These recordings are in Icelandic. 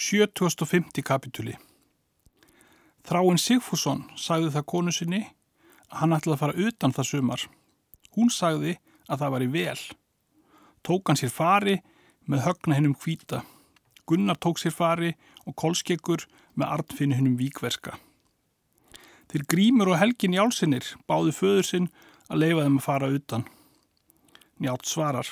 7050 kapitúli Þráinn Sigfússon sagði það konu sinni að hann ætlaði að fara utan það sumar. Hún sagði að það var í vel. Tók hann sér fari með högna hennum hvita. Gunnar tók sér fari og kolskekkur með artfinni hennum víkverska. Þeir grímur og helgin Jálsinnir báðu föður sinn að leifa þeim að fara utan. Njátt svarar.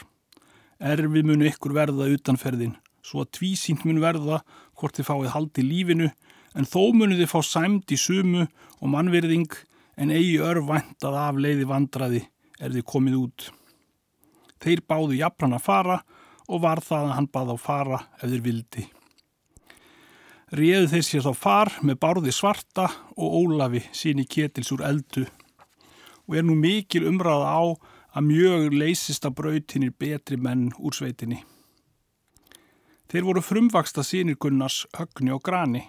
Erfi munu ykkur verða utanferðin svo að tvísýnt mun verða hvort þið fáið haldi lífinu en þó munu þið fá sæmt í sumu og mannverðing en eigi örvæntað af leiði vandraði er þið komið út. Þeir báðu jafnan að fara og var það að hann báð á fara ef þeir vildi. Réðu þeir sér þá far með bárði svarta og Ólafi síni ketils úr eldu og er nú mikil umræða á að mjög leysist að brautinir betri menn úr sveitinni. Þeir voru frumvaksta sínir Gunnars högni og grani.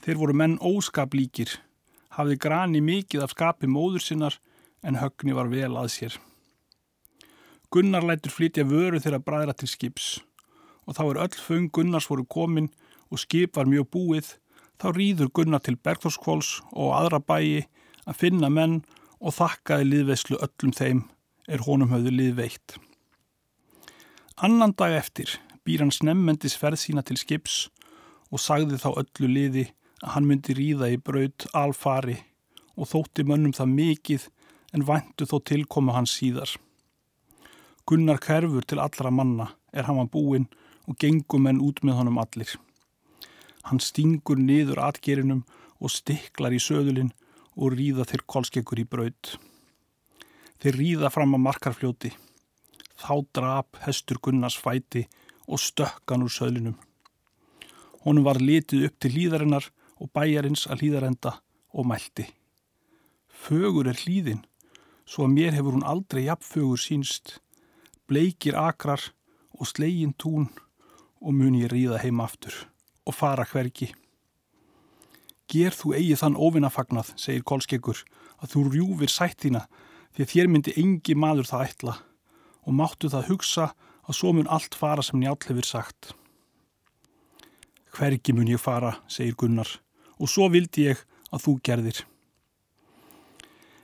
Þeir voru menn óskaplíkir, hafði grani mikið af skapi móður sinnar en högni var vel að sér. Gunnar lætur flytja vöru þeirra bræðra til skips og þá er öll föng Gunnars voru komin og skip var mjög búið, þá rýður Gunnar til Bergþórskvóls og aðra bæi að finna menn og þakkaði liðveislu öllum þeim er honum höfðu liðveitt. Annan dag eftir býr hann snemmendis ferð sína til skips og sagði þá öllu liði að hann myndi ríða í braut alfari og þótti mönnum það mikið en væntu þó tilkoma hans síðar. Gunnar kerfur til allra manna er hann var búinn og gengum enn út með honum allir. Hann stingur niður atgerinum og stiklar í söðulinn og ríða þeir kolskekkur í braut. Þeir ríða fram að markarfljóti. Þá drap hestur Gunnars fæti og stökkan úr söðlinum. Honum var litið upp til hlýðarinnar og bæjarins að hlýðarenda og mælti. Fögur er hlýðin, svo að mér hefur hún aldrei jafnfögur sínst, bleikir akrar og slegin tún og mun ég ríða heim aftur og fara hverki. Ger þú eigi þann óvinnafagnað, segir Kolskeggur, að þú rjúfir sættina því að þér myndi engi maður það ætla og máttu það hugsa að svo mun allt fara sem njáll hefur sagt. Hvergi mun ég fara, segir Gunnar, og svo vildi ég að þú gerðir.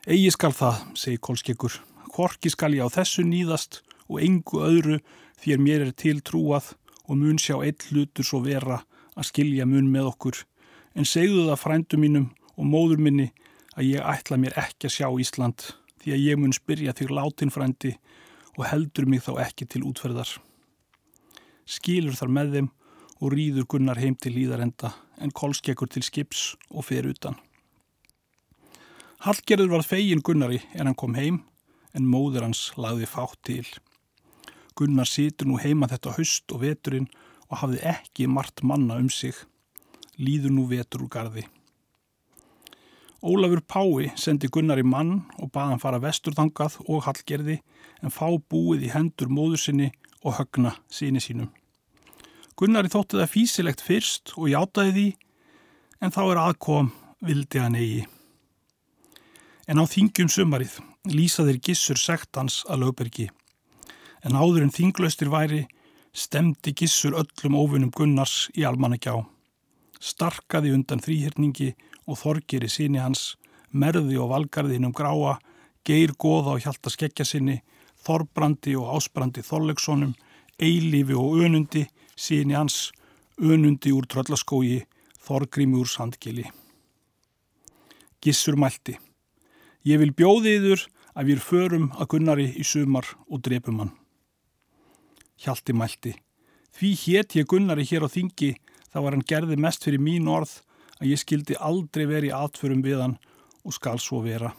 Egi skal það, segir Kolskeggur, hvorki skal ég á þessu nýðast og engu öðru því að mér er til trúað og mun sjá eitt hlutur svo vera að skilja mun með okkur, en segðu það frændu mínum og móður minni að ég ætla mér ekki að sjá Ísland því að ég mun spyrja þig látin frændi og heldur mig þá ekki til útferðar. Skilur þar með þeim og rýður Gunnar heim til líðarenda en kolskekkur til skips og fer utan. Hallgerður var fegin Gunnari en hann kom heim en móður hans lagði fátt til. Gunnar situr nú heima þetta höst og veturinn og hafði ekki margt manna um sig. Líður nú vetur úr gardi. Ólafur Pái sendi Gunnar í mann og baði hann fara vesturþangað og hallgerði en fá búið í hendur móður sinni og högna síni sínum. Gunnar í þótti það físilegt fyrst og játaði því en þá er aðkom vildi hann eigi. En á þingjum sumarið lýsaðir gissur sektans að lögbergi. En áður en þinglaustir væri stemdi gissur öllum óvinnum Gunnars í almannagjá. Starkaði undan þrýhyrningi og þorgir í síni hans, merði og valgarðin um gráa, geir goða og hjálta skeggja sinni, þorbrandi og ásbrandi þorleikssonum, eilífi og önundi, síni hans, önundi úr tröllaskógi, þorgrimi úr sandgili. Gissur mælti. Ég vil bjóði yður að við förum að gunnari í sumar og drepum hann. Hjalti mælti. Því hétt ég gunnari hér á þingi, þá var hann gerði mest fyrir mín orð að ég skildi aldrei verið aðförum við hann og skal svo vera.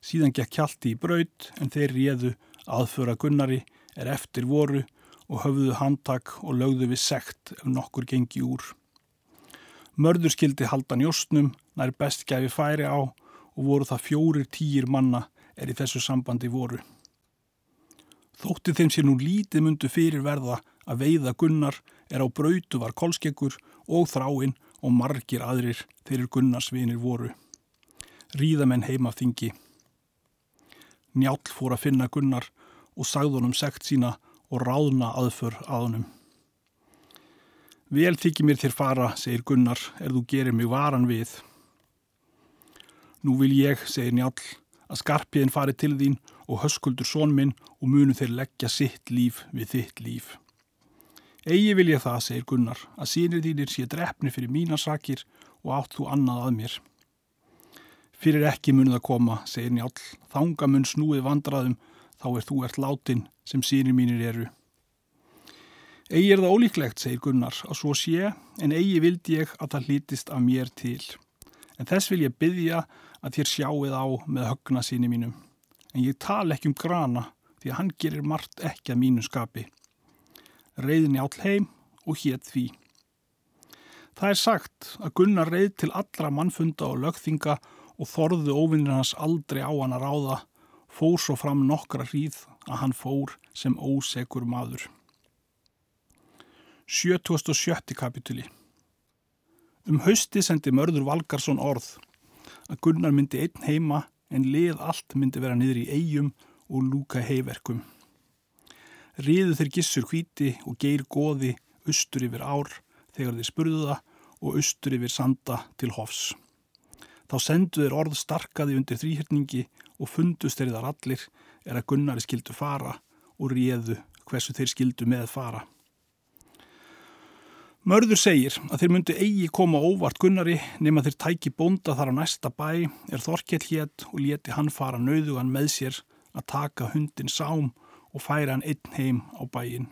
Síðan gekk kjalti í braut en þeir réðu aðföra Gunnari er eftir voru og höfðu handtak og lögðu við sekt ef nokkur gengi úr. Mörður skildi haldan jóstnum nær best gæfi færi á og voru það fjórir týjir manna er í þessu sambandi voru. Þótti þeim sér nú lítið mundu fyrir verða að veiða Gunnar er á brautu var kolskeggur og þráinn og margir aðrir þeirri Gunnarsvinir voru. Ríðamenn heima þingi. Njál fór að finna Gunnar og sagði honum sekt sína og ráðna aðför að honum. Vel þykir mér þér fara, segir Gunnar, er þú gerir mig varan við. Nú vil ég, segir Njál, að skarpiðin fari til þín og höskuldur són minn og munu þeir leggja sitt líf við þitt líf. Egi vil ég það, segir Gunnar, að sínir þínir sé drefni fyrir mínasakir og átt þú annað að mér. Fyrir ekki munið að koma, segir Njál, þanga mun snúið vandraðum, þá er þú ert látin sem sínir mínir eru. Egi er það ólíklegt, segir Gunnar, að svo sé, en eigi vildi ég að það hlítist af mér til. En þess vil ég byggja að þér sjáuð á með högna síni mínum. En ég tala ekki um grana, því að hann gerir margt ekki að mínu skapi. Reyðin í all heim og hétt því. Það er sagt að Gunnar reyð til allra mannfunda og lögþinga og þorðu óvinnir hans aldrei á hann að ráða, fór svo fram nokkra hríð að hann fór sem ósegur maður. 77. kapituli Um hausti sendi mörður Valgarsson orð að Gunnar myndi einn heima en lið allt myndi vera niður í eigum og lúka heiverkum. Riðu þeir gissur hvíti og geir goði austur yfir ár þegar þeir spurðu það og austur yfir sanda til hofs. Þá sendu þeir orð starkaði undir þrýhyrningi og fundust þeir þar allir er að Gunnari skildu fara og réðu hversu þeir skildu með fara. Mörður segir að þeir myndi eigi koma óvart Gunnari nema þeir tæki bónda þar á næsta bæ er Þorkell hétt og leti hann fara nauðugan með sér að taka hundin sám og færa hann einn heim á bæin.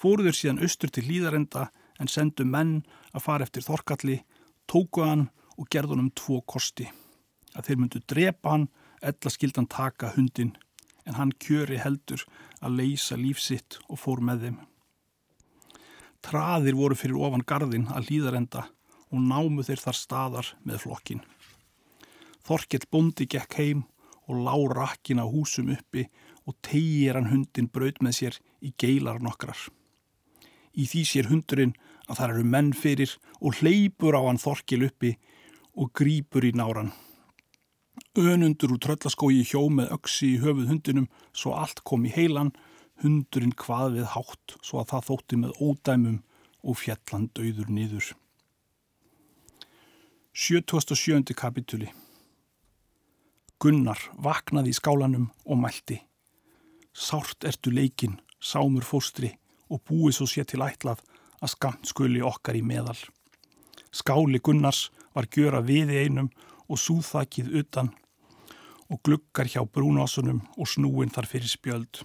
Fóruður síðan austur til hlýðarenda en sendu menn að fara eftir Þorkalli, tóku hann og gerði honum tvo kosti. Að þeir myndu drepa hann, ella skildan taka hundin, en hann kjöri heldur að leysa lífsitt og fór með þeim. Traðir voru fyrir ofan gardin að hlýðarenda og námu þeir þar staðar með flokkin. Þorkell bondi gekk heim og lá rakkin á húsum uppi og tegir hann hundin braud með sér í geilar nokkrar. Í því sér hundurinn að það eru menn fyrir og hleypur á hann Þorkell uppi og grýpur í náran. Önundur úr tröllaskói hjó með öksi í höfuð hundinum svo allt kom í heilan, hundurinn hvað við hátt svo að það þótti með ódæmum og fjallan döður niður. 77. kapituli Gunnar vaknaði í skálanum og mælti. Sárt ertu leikin, sámur fóstri og búið svo sé til ætlað að skamt skuli okkar í meðal. Skáli Gunnars var gjöra við einum og súþakið utan og glukkar hjá brúnásunum og snúin þar fyrir spjöld.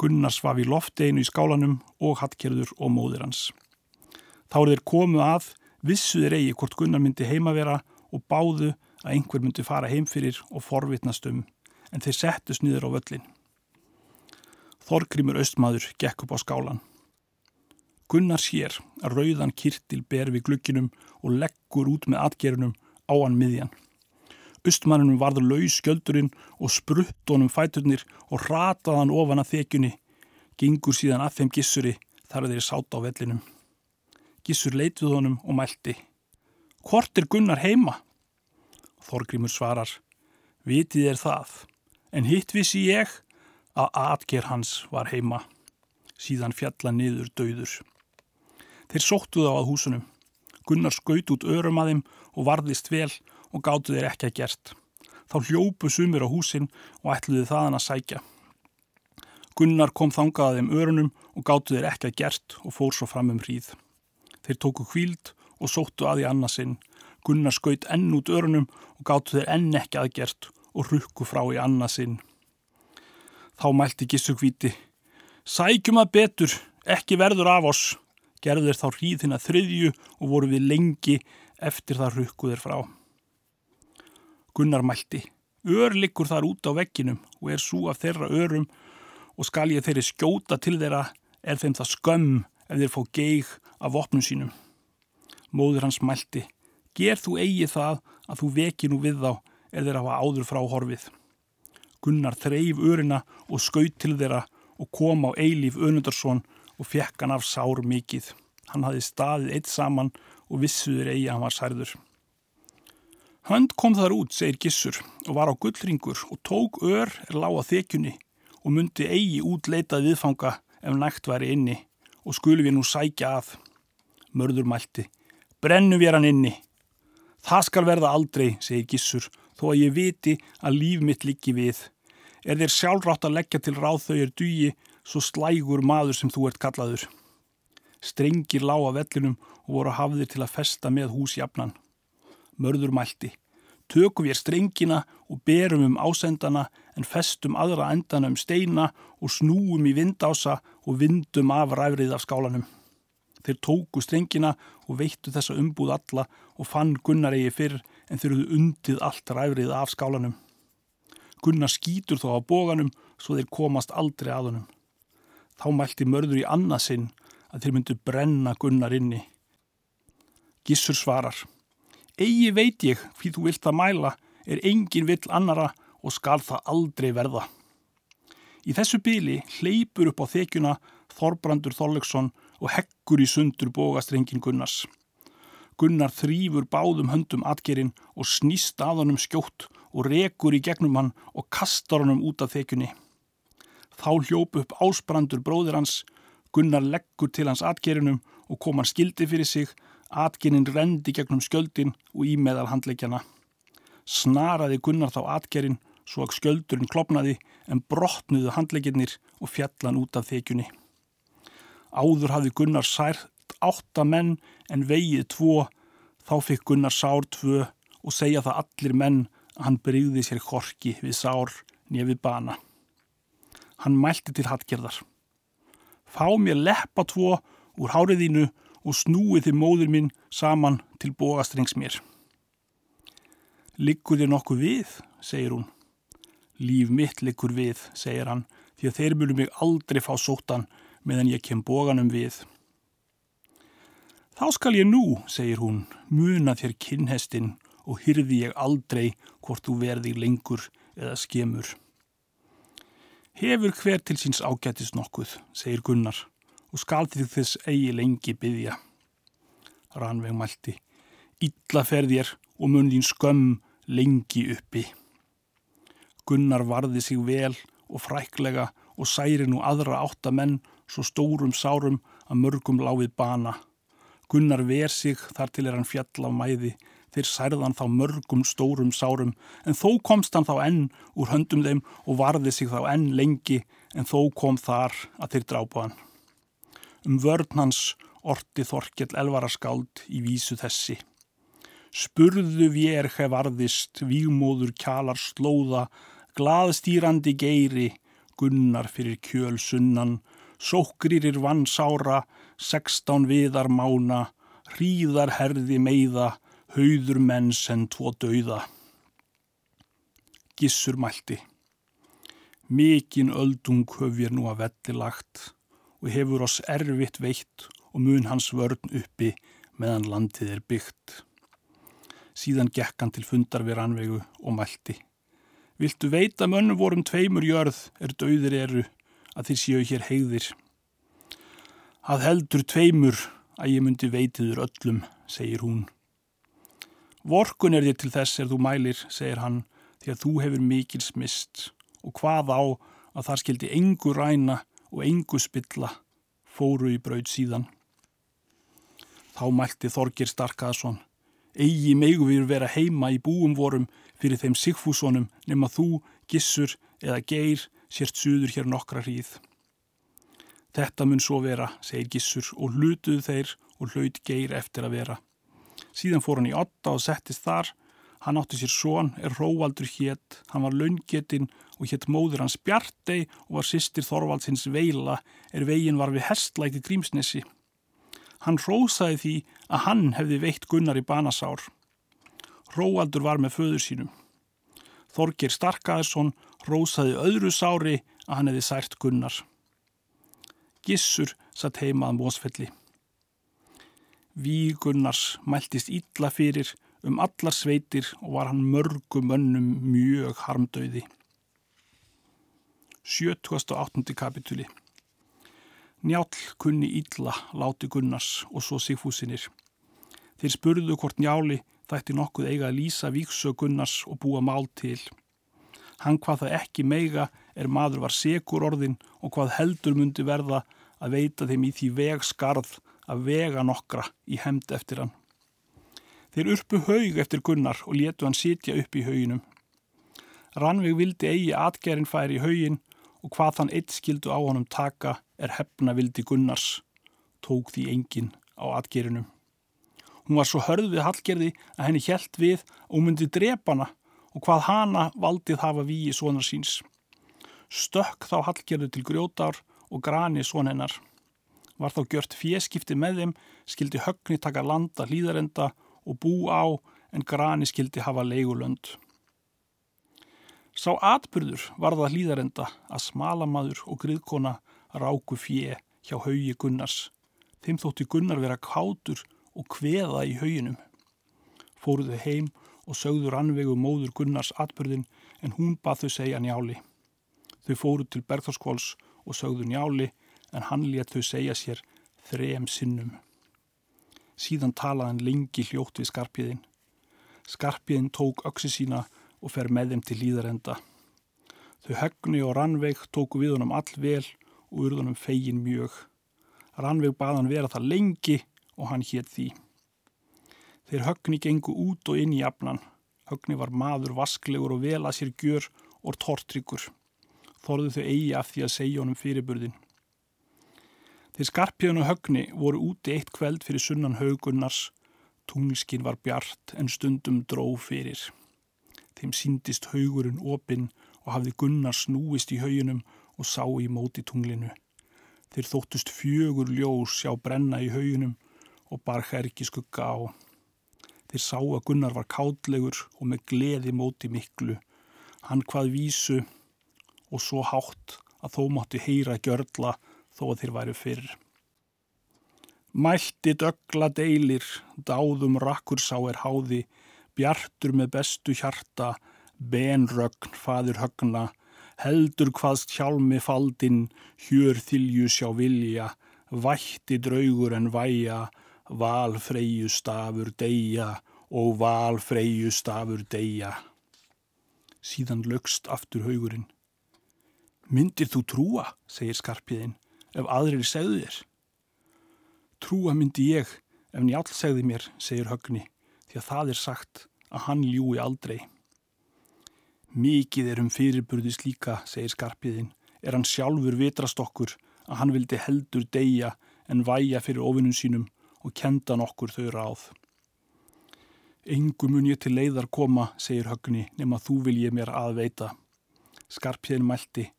Gunnar svaf í lofti einu í skálanum og hattkerður og móðir hans. Þá er þeir komu að, vissuðir eigi hvort Gunnar myndi heima vera og báðu að einhver myndi fara heim fyrir og forvitnast um, en þeir settust niður á völlin. Þorgrimur austmaður gekk upp á skálan. Gunnar sér að rauðan kirtil ber við glukkinum og leggur út með atgerunum á hann miðjan. Östmannunum varður laus skjöldurinn og sprutt honum fæturnir og rataði hann ofan að þekjunni, gengur síðan að þeim gissuri þar að þeir sáta á vellinum. Gissur leit við honum og mælti. Hvort er Gunnar heima? Þorgrimur svarar. Vitið er það, en hitt vissi ég að atger hans var heima. Síðan fjalla niður döður. Þeir sóttu þá að húsunum. Gunnar skaut út örum að þeim og varðist vel og gáttu þeir ekki að gert. Þá hljópu sumir á húsin og ætluði þaðan að sækja. Gunnar kom þangað að þeim örunum og gáttu þeir ekki að gert og fór svo fram um hríð. Þeir tóku kvíld og sóttu að í annarsinn. Gunnar skaut enn út örunum og gáttu þeir enn ekki að gert og rukku frá í annarsinn. Þá mælti Gissur hvíti. Sækjum að betur, ekki verður af oss gerður þá hríðina þriðju og voru við lengi eftir það rukkuður frá. Gunnar mælti, ör liggur þar út á vegginum og er svo af þeirra örum og skal ég þeirri skjóta til þeirra er þeim það skömm ef þeir fá geig af opnum sínum. Móður hans mælti, ger þú eigi það að þú veki nú við þá er þeirra hafa áður frá horfið. Gunnar þreif örina og skaut til þeirra og kom á Eilíf Önundarsson og fekk hann af sár mikið. Hann hafði staðið eitt saman og vissuður eigi að hann var særður. Hönd kom þar út, segir Gissur, og var á gullringur og tók ör er lág á þekjunni og myndi eigi út leitað viðfanga ef nægt væri inni og skulum við nú sækja að. Mörður mælti. Brennum við hann inni. Það skal verða aldrei, segir Gissur, þó að ég viti að líf mitt liggi við. Er þér sjálfrátt að leggja til ráð þau er dugi, svo slægur maður sem þú ert kallaður. Strengir lága vellinum og voru hafðir til að festa með húsjafnan. Mörður mælti. Tökum við strengina og berum um ásendana en festum aðra endana um steina og snúum í vindása og vindum af ræfrið af skálanum. Þeir tóku strengina og veittu þessa umbúð alla og fann Gunnar eigi fyrr en þeir eruðu undið allt ræfrið af skálanum. Gunnar skýtur þó á bóganum svo þeir komast aldrei að honum. Þá mælti mörður í annarsinn að þeir myndu brenna Gunnar inni. Gissur svarar. Egi veit ég hví þú vilt að mæla er engin vill annara og skal það aldrei verða. Í þessu byli hleypur upp á þekjuna Þorbrandur Þorlöksson og heggur í sundur bógastrengin Gunnars. Gunnar þrýfur báðum höndum atgerinn og snýst að honum skjótt og rekur í gegnum hann og kastar honum út af þekjunni. Þá hljópu upp ásbrandur bróðir hans, Gunnar leggur til hans atgerinnum og kom hann skildi fyrir sig, atgerinn rendi gegnum skjöldin og ímeðal handleikjana. Snaraði Gunnar þá atgerinn svo að skjöldurinn klopnaði en brotnuðu handleikirnir og fjallan út af þekjunni. Áður hafði Gunnar sært átta menn en vegið tvo, þá fikk Gunnar sár tvö og segja það allir menn að hann brygði sér korki við sár nefið bana. Hann mælti til hattgerðar. Fá mér leppa tvo úr háriðínu og snúið þið móður minn saman til bógastrengs mér. Liggur þér nokkuð við, segir hún. Líf mitt liggur við, segir hann, því að þeir mjölu mig aldrei fá sóttan meðan ég kem bóganum við. Þá skal ég nú, segir hún, muna þér kinnhestin og hyrði ég aldrei hvort þú verði lengur eða skemur. Hefur hver til síns ágættis nokkuð, segir Gunnar, og skal til þess eigi lengi byggja. Ranveg mælti, illa ferð ég og mun þín skömm lengi uppi. Gunnar varði sig vel og fræklega og særi nú aðra áttamenn svo stórum sárum að mörgum láfið bana. Gunnar ver sig þar til er hann fjall af mæði, þeir særðan þá mörgum stórum sárum, en þó komst hann þá enn úr höndum þeim og varði sig þá enn lengi, en þó kom þar að þeir drápa hann. Um vörn hans orti Þorkjell elvaraskáld í vísu þessi. Spurðu vér hef varðist, vígmóður kjalar slóða, glaðstýrandi geiri, gunnar fyrir kjöl sunnan, sókririr vann sára, sextán viðar mána, hríðar herði meiða, hauður menn sem tvo dauða. Gissur mælti. Mikinn öldung höf ég nú að velli lagt og hefur oss erfitt veitt og mun hans vörn uppi meðan landið er byggt. Síðan gekk hann til fundar við rannvegu og mælti. Viltu veita mönnum vorum tveimur jörð er dauðir eru að þið séu hér heiðir. Að heldur tveimur að ég myndi veitiður öllum, segir hún. Vorkun er þér til þess er þú mælir, segir hann, því að þú hefur mikil smist og hvað á að þar skildi engu ræna og engu spilla fóru í braud síðan. Þá mælti Þorgir Starkaðsson, eigi megu við vera heima í búum vorum fyrir þeim Sigfúsonum nema þú, Gissur eða Geir sért suður hér nokkra hríð. Þetta mun svo vera, segir Gissur og hlutuðu þeir og hlaut geir eftir að vera. Síðan fór hann í otta og settist þar. Hann átti sér són, er Róvaldur hétt, hann var laungetinn og hétt móður hans Bjartei og var sýstir Þorvaldsins Veila er veginn var við hestlæti Grímsnesi. Hann rósaði því að hann hefði veitt Gunnar í banasár. Róvaldur var með föður sínum. Þorgir Starkaðarsson rósaði öðru sári að hann hefði sært Gunnar. Gissur satt heima að mósfelli. Vígunnars mæltist ítla fyrir um allar sveitir og var hann mörgum önnum mjög harmdauði. 78. kapituli Njál kunni ítla láti Gunnars og svo Sigfúsinir. Þeir spurðu hvort njáli þætti nokkuð eiga að lýsa víksög Gunnars og búa mál til. Hann hvað það ekki meiga er maður var segur orðin og hvað heldur myndi verða að veita þeim í því vegskarð að vega nokkra í hemd eftir hann. Þeir urpu haug eftir Gunnar og letu hann sitja upp í hauginum. Rannveg vildi eigi atgerinn færi í haugin og hvað þann eitt skildu á honum taka er hefna vildi Gunnars, tók því engin á atgerinum. Hún var svo hörð við Hallgerði að henni hjælt við og myndi drepana og hvað hana valdið hafa í svonar síns. Stökk þá Hallgerðu til grjótar og grani svon hennar. Var þá gjört fjeskipti með þeim, skildi högni taka landa hlýðarenda og bú á en grani skildi hafa leigulönd. Sá atbyrður var það hlýðarenda að smalamadur og griðkona ráku fjö hjá haugi Gunnars. Þeim þótti Gunnar vera kátur og kveða í hauginum. Fóruðu heim og sögður anvegu móður Gunnars atbyrðin en hún bað þau segja njáli. Þau fóru til Bergþórskóls og sögðu njáli en hann létt þau segja sér þrem sinnum. Síðan talaði hann lengi hljótt við skarpiðin. Skarpiðin tók öksi sína og fer með þeim til líðarenda. Þau högni og rannveig tóku við honum all vel og urðunum fegin mjög. Rannveig baðan vera það lengi og hann hétt því. Þeir högni gengu út og inn í afnan. Högni var maður vasklegur og vel að sér gjör og tortryggur. Þorðu þau eigi af því að segja honum fyrirburðin. Þeir skarpjöðun og högni voru úti eitt kveld fyrir sunnan haugunnars. Tunglskinn var bjart en stundum dró fyrir. Þeim síndist haugurinn opinn og hafði gunnar snúist í haugunum og sá í móti tunglinu. Þeir þóttust fjögur ljós sjá brenna í haugunum og bar herki skugga á. Þeir sá að Gunnar var kádlegur og með gleði móti miklu. Hann hvað vísu og svo hátt að þó mátti heyra gjörla þó að þeir væru fyrr. Mælti dögla deilir, dáðum rakkur sá er háði, bjartur með bestu hjarta, benrögn faður högna, heldur hvaðst hjálmi faldinn, hjör þilju sjá vilja, vætti draugur en væja, valfreyju stafur deyja og valfreyju stafur deyja. Síðan lögst aftur haugurinn. Myndir þú trúa, segir skarpiðinn, ef aðrir segðu þér? Trúa myndi ég ef njálf segði mér, segir högni, því að það er sagt að hann ljúi aldrei. Mikið er um fyrirburðis líka, segir skarpiðinn, er hann sjálfur vitrast okkur að hann vildi heldur deyja en væja fyrir ofinnum sínum og kenda nokkur þau ráð. Engu mun ég til leiðar koma, segir högni, nema þú vil ég mér aðveita. Skarpjæðin mælti.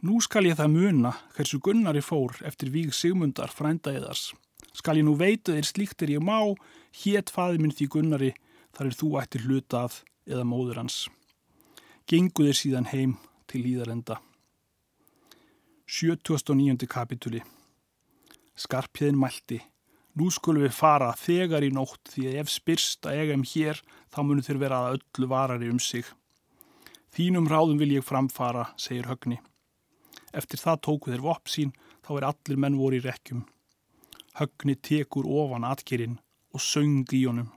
Nú skal ég það muna hversu Gunnari fór eftir víg sigmundar frænda eðars. Skal ég nú veita þér slíkt er ég má, hétt faði minn því Gunnari, þar er þú ættir hlutað eða móður hans. Gengu þér síðan heim til líðarenda. 79. kapituli Skarpjæðin mælti. Nú skulum við fara þegar í nótt því að ef spyrst að eiga um hér þá munum þeir vera að öllu varari um sig. Þínum ráðum vil ég framfara, segir högni. Eftir það tóku þeir vopp sín þá er allir menn voru í rekkjum. Högni tekur ofan atkerinn og söng í honum.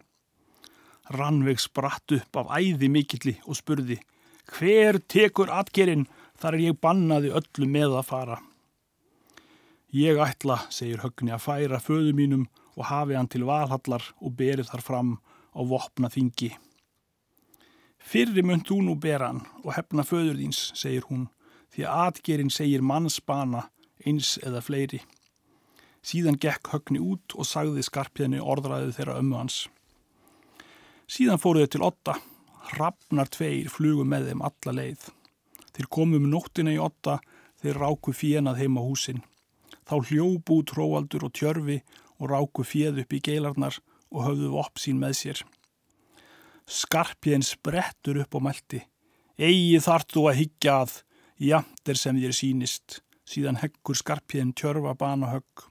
Rannveig spratt upp af æði mikilli og spurði Hver tekur atkerinn þar er ég bannaði öllu með að fara. Ég ætla, segir högni, að færa föðu mínum og hafi hann til valhallar og berið þar fram á vopna þingi. Fyrri mun þú nú bera hann og hefna föður þíns, segir hún, því að atgerinn segir mannsbana eins eða fleiri. Síðan gekk högni út og sagði skarpjæðni orðræðu þeirra ömmu hans. Síðan fóruðu til otta, hrafnar tveir flugu með þeim alla leið. Þeir komu um nóttina í otta, þeir ráku fjenað heima húsinn. Þá hljóbu tróaldur og tjörfi og ráku fjöð upp í geilarnar og höfðu vopp sín með sér. Skarpjén sprettur upp á meldi. Egi þart þú að higgja að, jamt er sem þér sínist, síðan heggur skarpjén tjörfa bana högg.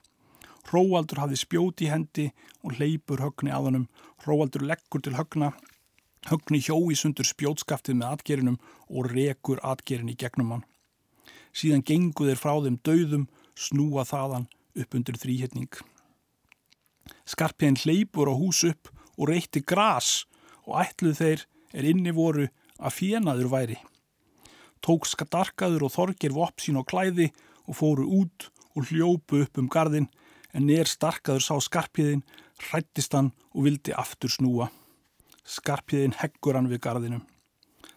Róaldur hafði spjóti í hendi og leipur högni að honum. Róaldur leggur til högna, högni hjói sundur spjótskaftið með atgerinum og rekur atgerin í gegnum hann. Síðan gengu þeir frá þeim dauðum snúa þaðan upp undir þrýhetning. Skarpiðin hleypur á hús upp og reyti gras og ætluð þeir er inni voru að fjenaður væri. Tók skadarkaður og þorgir vopp sín á klæði og fóru út og hljópu upp um gardin en nér starkaður sá skarpiðin, hrættist hann og vildi aftur snúa. Skarpiðin heggur hann við gardinum.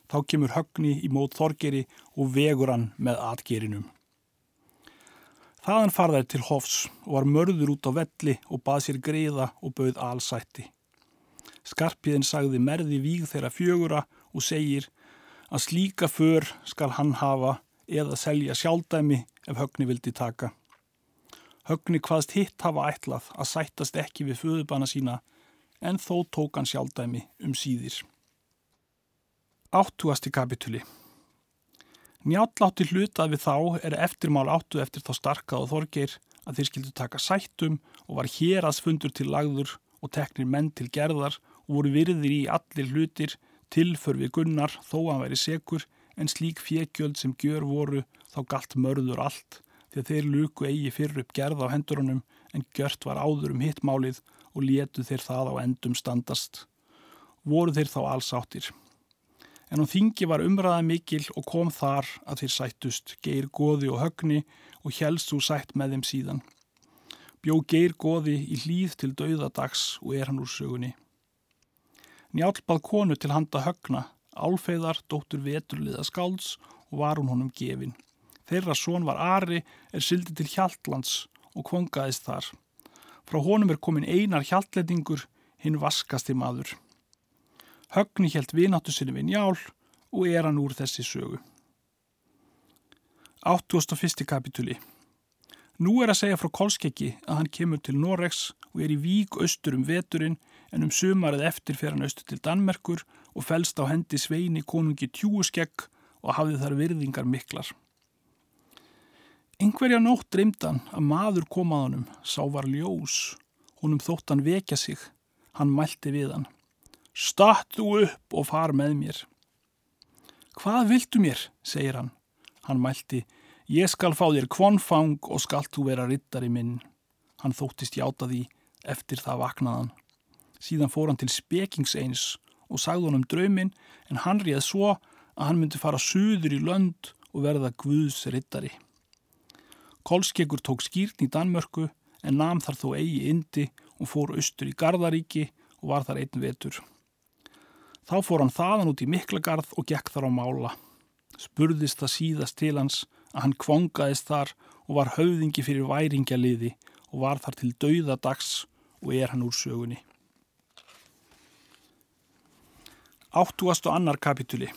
Þá kemur högni í mót þorgeri og vegur hann með atgerinum. Þaðan farðar til Hofs og var mörður út á velli og bað sér greiða og bauð allsætti. Skarpiðin sagði merði víg þeirra fjögura og segir að slíka för skal hann hafa eða selja sjálfdæmi ef högni vildi taka. Högni hvaðst hitt hafa ætlað að sættast ekki við föðubanna sína en þó tók hann sjálfdæmi um síðir. Áttúasti kapituli Njáttlátti hlutað við þá er eftirmál áttu eftir þá starkað og þorgir að þeir skildu taka sættum og var hér aðsfundur til lagður og teknir menn til gerðar og voru virðir í allir hlutir tilför við gunnar þó að væri sekur en slík fjekjöld sem gjör voru þá galt mörður allt því að þeir luku eigi fyrir upp gerð á hendurunum en gjört var áður um hittmálið og létu þeir það á endum standast. Voru þeir þá alls áttir en hún þingi var umræða mikil og kom þar að þeir sættust geir goði og högni og helst þú sætt með þeim síðan. Bjó geir goði í hlýð til dauðadags og er hann úr sögunni. Njálpað konu til handa högna, álfeyðar, dóttur veturliða skálds og var hún honum gefin. Þeirra són var Ari er sildi til Hjaltlands og kvongaðist þar. Frá honum er komin einar hjaltletningur, hinn vaskasti maður. Högni helt vináttu sinni við njál og er hann úr þessi sögu. 81. kapituli Nú er að segja frá Kolskeggi að hann kemur til Noregs og er í vík austur um veturinn en um sumarið eftir fer hann austur til Danmerkur og fælst á hendi sveini konungi tjúuskegg og hafði þar virðingar miklar. Yngverja nótt dreymdan að maður komaðanum sá var ljós, honum þótt hann vekja sig, hann mælti við hann. Statt þú upp og far með mér. Hvað viltu mér, segir hann. Hann mælti, ég skal fá þér kvonfang og skalt þú vera rittari minn. Hann þóttist játa því eftir það vaknaðan. Síðan fór hann til spekings eins og sagði hann um drauminn en hann réð svo að hann myndi fara suður í lönd og verða Guðs rittari. Kolskeggur tók skýrn í Danmörku en nam þar þó eigi indi og fór austur í Gardaríki og var þar einn vetur. Þá fór hann þaðan út í Miklagarð og gekk þar á mála. Spurðist það síðast til hans að hann kvongaðist þar og var höfðingi fyrir væringjaliði og var þar til dauða dags og er hann úr sögunni. Áttuast og annar kapituli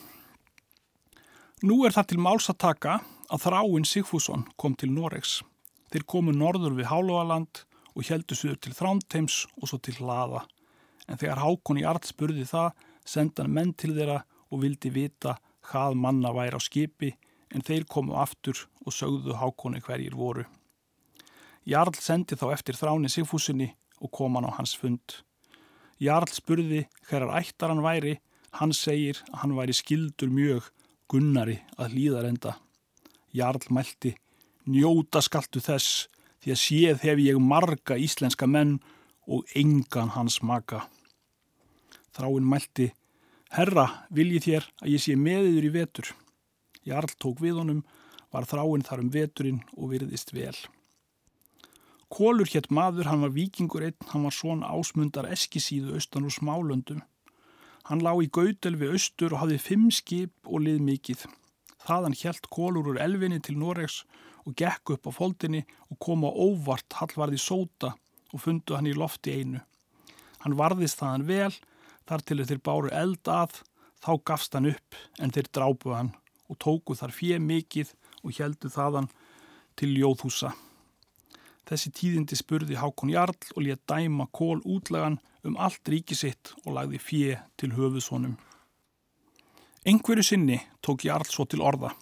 Nú er það til máls að taka að þráinn Sigfússon kom til Noregs. Þeir komu norður við Hálóaland og heldu suður til Þránteims og svo til Hlaða. En þegar Hákon í Arl spurði það sendan menn til þeirra og vildi vita hvað manna væri á skipi en þeir komu aftur og sögðu hákoni hverjir voru. Jarl sendi þá eftir þráni Sigfúsinni og kom hann á hans fund. Jarl spurði hverjar ættar hann væri, hann segir að hann væri skildur mjög gunnari að hlýðarenda. Jarl mælti, njóta skaltu þess því að séð hef ég marga íslenska menn og engan hans maka. Þráinn mælti, Herra, viljið þér að ég sé meðiður í vetur. Jarl tók við honum, var þráinn þar um veturinn og virðist vel. Kólur hétt maður, hann var vikingur einn, hann var svona ásmundar eskisíðu austan úr smálöndum. Hann lá í gautel við austur og hafði fimm skip og lið mikið. Þaðan helt kólur úr elvinni til Noregs og gekk upp á foldinni og kom á óvart hallvarði sóta og fundu hann í lofti einu. Hann varðist þaðan vel Þar til þeir báru eld að, þá gafst hann upp en þeir drápuð hann og tóku þar fjö mikið og heldu þaðan til Jóðhúsa. Þessi tíðindi spurði Hákon Jarl og létt dæma kól útlagan um allt ríki sitt og lagði fjö til höfuðsónum. Engveru sinni tók Jarl svo til orða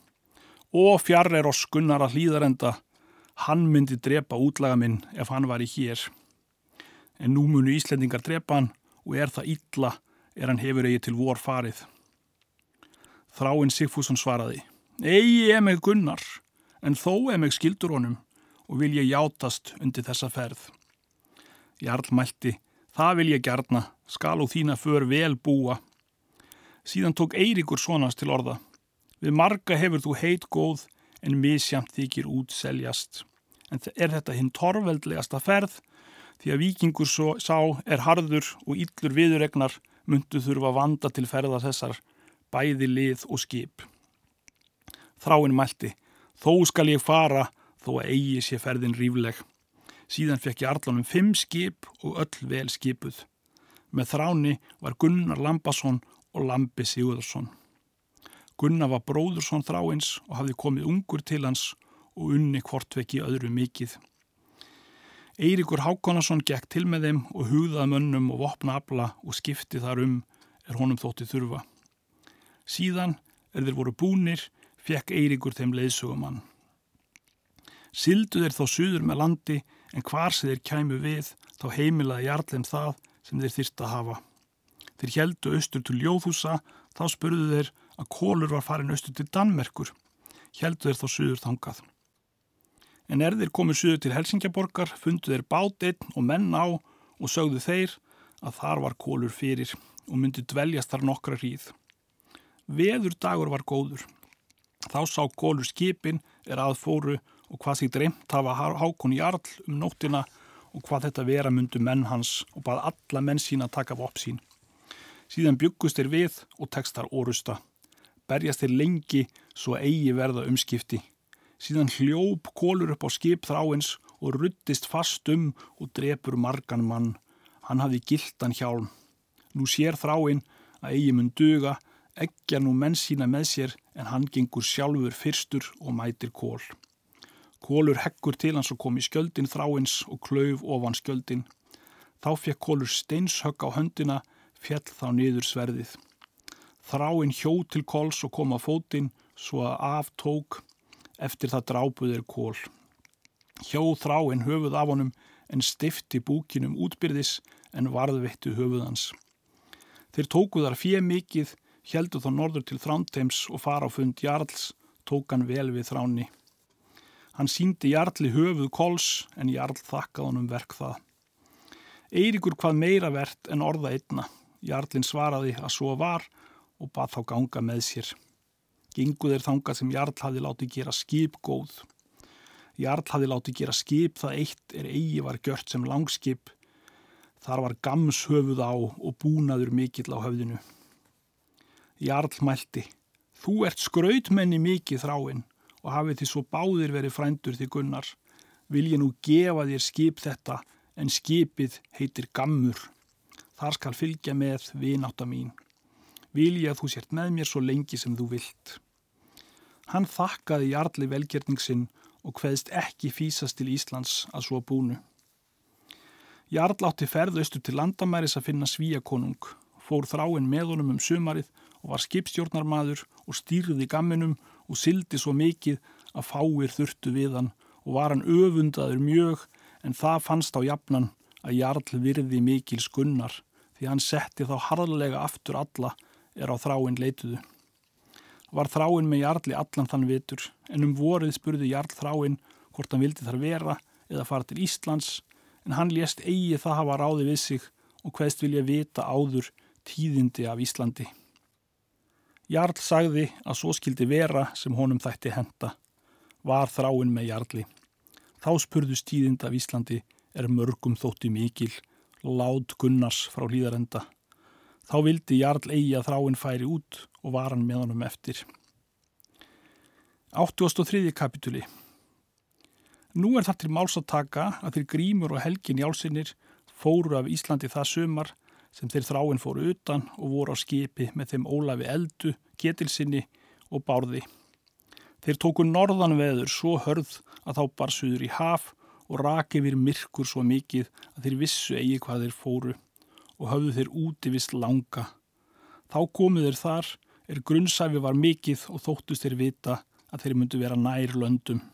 og fjarr er oss gunnar að hlýðarenda, hann myndi drepa útlaga minn ef hann var í hér. En nú munu Íslendingar drepa hann og er það illa er hann hefur eigi til vor farið. Þráinn Sigfússon svaraði, eigi er mig gunnar, en þó er mig skildur honum og vil ég játast undir þessa ferð. Jarl mælti, það vil ég gerna, skal og þína för vel búa. Síðan tók Eiríkur sonast til orða. Við marga hefur þú heit góð en misjamt þykir út seljast. en er þetta hinn torveldlegasta ferð því að vikingur svo, sá er harður og yllur viðuregnar myndu þurfa vanda til ferða þessar bæði lið og skip. Þráinn mælti, þó skal ég fara þó að eigi sé ferðin rífleg. Síðan fekk ég allanum fimm skip og öll vel skipuð. Með þráni var Gunnar Lambasson og Lambi Sigurðarsson. Gunnar var bróðursson þráins og hafði komið ungur til hans og unni hvortvekki öðru mikið. Eiríkur Hákonarsson gekk til með þeim og hugðað mönnum og vopna abla og skipti þar um er honum þótti þurfa. Síðan, er þeir voru búnir, fekk Eiríkur þeim leiðsugumann. Sildu þeir þá suður með landi en hvar sem þeir kæmu við þá heimilaði jarlinn það sem þeir þyrst að hafa. Þeir heldu austur til Ljóðhúsa, þá spurðu þeir að kólur var farin austur til Danmerkur. Heldu þeir þá suður þangað. En er þeir komið suður til Helsingjaborgar, fundu þeir bátinn og menn á og sögðu þeir að þar var kólur fyrir og myndi dveljast þar nokkra hríð. Veður dagur var góður. Þá sá kólur skipin er aðfóru og hvað því dreymt hafa hákon í arl um nóttina og hvað þetta vera myndu menn hans og bað alla menn sín að taka vopp sín. Síðan byggust þeir við og tekstar orusta. Berjast þeir lengi svo eigi verða umskipti. Síðan hljóp kólur upp á skip þráins og ruttist fast um og drepur margan mann. Hann hafði gildan hjálm. Nú sér þráinn að eigi mun duga, eggja nú menn sína með sér en hann gengur sjálfur fyrstur og mætir kól. Kólur heggur til hans og kom í skjöldin þráins og klauf ofan skjöldin. Þá fekk kólur steinshögg á höndina, fjell þá niður sverðið. Þráinn hjó til kóls og kom á fótinn svo að aftók eftir það drápuðir kól. Hjó þráinn höfuð af honum en stifti búkinum útbyrðis en varðveitti höfuðans. Þeir tóku þar fjö mikið, heldu þá norður til þránteims og fara á fund Jarls, tók hann vel við þráni. Hann síndi Jarli höfuð kóls en Jarl þakkað honum verk það. Eiríkur hvað meira verðt en orða einna. Jarlinn svaraði að svo var og bað þá ganga með sér. Gingu þeir þangað sem Jarl hafi látið gera skip góð. Jarl hafi látið gera skip það eitt er eigi var gjört sem langskip. Þar var gams höfuð á og búnaður mikill á höfðinu. Jarl mælti, þú ert skrautmenni mikið þráinn og hafið því svo báðir verið frændur því gunnar. Vil ég nú gefa þér skip þetta en skipið heitir gammur. Þar skal fylgja með vináta mín. Vil ég að þú sért með mér svo lengi sem þú vilt. Hann þakkaði Jarli velgerningsinn og hveðst ekki fýsast til Íslands að svo búnu. Jarl átti ferðaustu til landamæris að finna svíakonung, fór þráinn með honum um sumarið og var skipstjórnarmadur og stýrði gamminum og sildi svo mikið að fáir þurftu við hann og var hann öfundaður mjög en það fannst á jafnan að Jarl virði mikil skunnar því hann setti þá harðlega aftur alla er á þráinn leituðu. Var þráinn með Jarl í allan þann vitur en um vorið spurði Jarl þráinn hvort hann vildi þar vera eða fara til Íslands en hann lést eigi það hafa ráði við sig og hvaðst vilja vita áður tíðindi af Íslandi. Jarl sagði að svo skildi vera sem honum þætti henda. Var þráinn með Jarli. Þá spurðu stíðind af Íslandi er mörgum þótti mikil, lád Gunnars frá hlýðarenda. Þá vildi Jarl eigi að þráinn færi út og var hann með honum eftir. 83. kapituli Nú er það til máls að taka að þeir grímur og helgin jálsinnir fóru af Íslandi það sumar sem þeir þráinn fóru utan og voru á skipi með þeim Ólafi Eldu, Ketilsinni og Bárði. Þeir tóku norðan veður svo hörð að þá bar suður í haf og raki við myrkur svo mikið að þeir vissu eigi hvað þeir fóru og höfðu þeir úti vist langa. Þá komu þeir þar er grunnsæfi var mikið og þóttust þeir vita að þeir myndu vera nær löndum.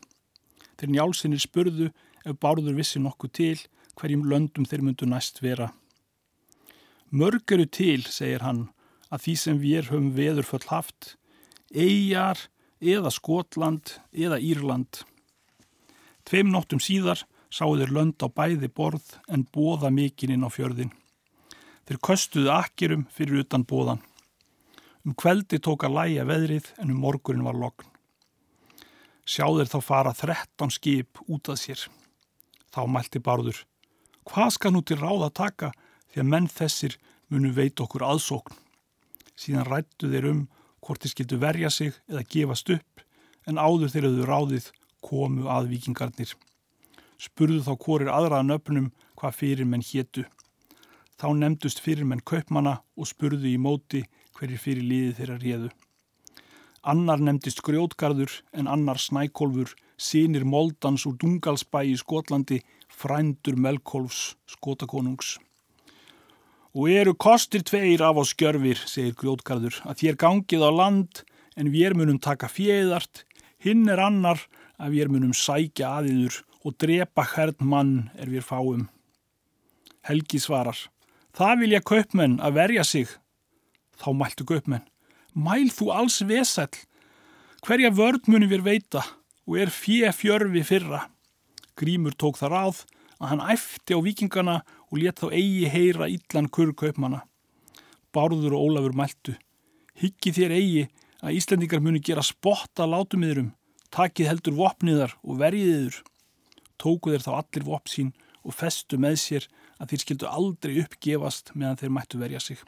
Þeir njálsinnir spurðu ef bárður vissi nokkuð til hverjum löndum þeir myndu næst vera. Mörg eru til, segir hann, að því sem við höfum veðurföll haft, eigjar eða Skotland eða Írland. Tveim nóttum síðar sáu þeir lönd á bæði borð en bóða mikinn inn á fjörðin. Þeir köstuðu akkerum fyrir utan bóðan. Um kveldi tók að læja veðrið en um morgunin var lokn. Sjá þeir þá fara þrettán skip út að sér. Þá mælti Bárður. Hvað skal nú til ráða taka því að menn þessir munu veit okkur aðsókn? Síðan rættu þeir um hvort þeir skildu verja sig eða gefast upp en áður þeir auðvitað ráðið komu að vikingarnir. Spurðu þá hvorir aðraða nöfnum hvað fyrir menn héttu. Þá nefndust fyrir menn kaupmana og spurðu í móti hverjir fyrir liði þeirra réðu. Annar nefndist grjótgarður en annar snækolfur, sínir moldans úr Dungalsbæ í Skotlandi, frændur Melkolfs, skotakonungs. Og eru kostir tveir af á skjörfir, segir grjótgarður, að þér gangið á land en við munum taka fjöðart, hinn er annar að við munum sækja aðiður og drepa hvern mann er við fáum. Helgi svarar, það vilja kaupmenn að verja sig. Þá mæltu kaupmenn, mæl þú alls vesell, hverja vörd munum við veita og er fjö fjörfi fyrra. Grímur tók það ráð að hann æfti á vikingana og let þá eigi heyra illan kurr kaupmanna. Bárður og Ólafur mæltu, hyggi þér eigi að Íslandingar muni gera spotta látumiðurum, takið heldur vopniðar og verjiðiður. Tóku þeir þá allir vopn sín og festu með sér að þeir skildu aldrei uppgefast meðan þeir mættu verja sig.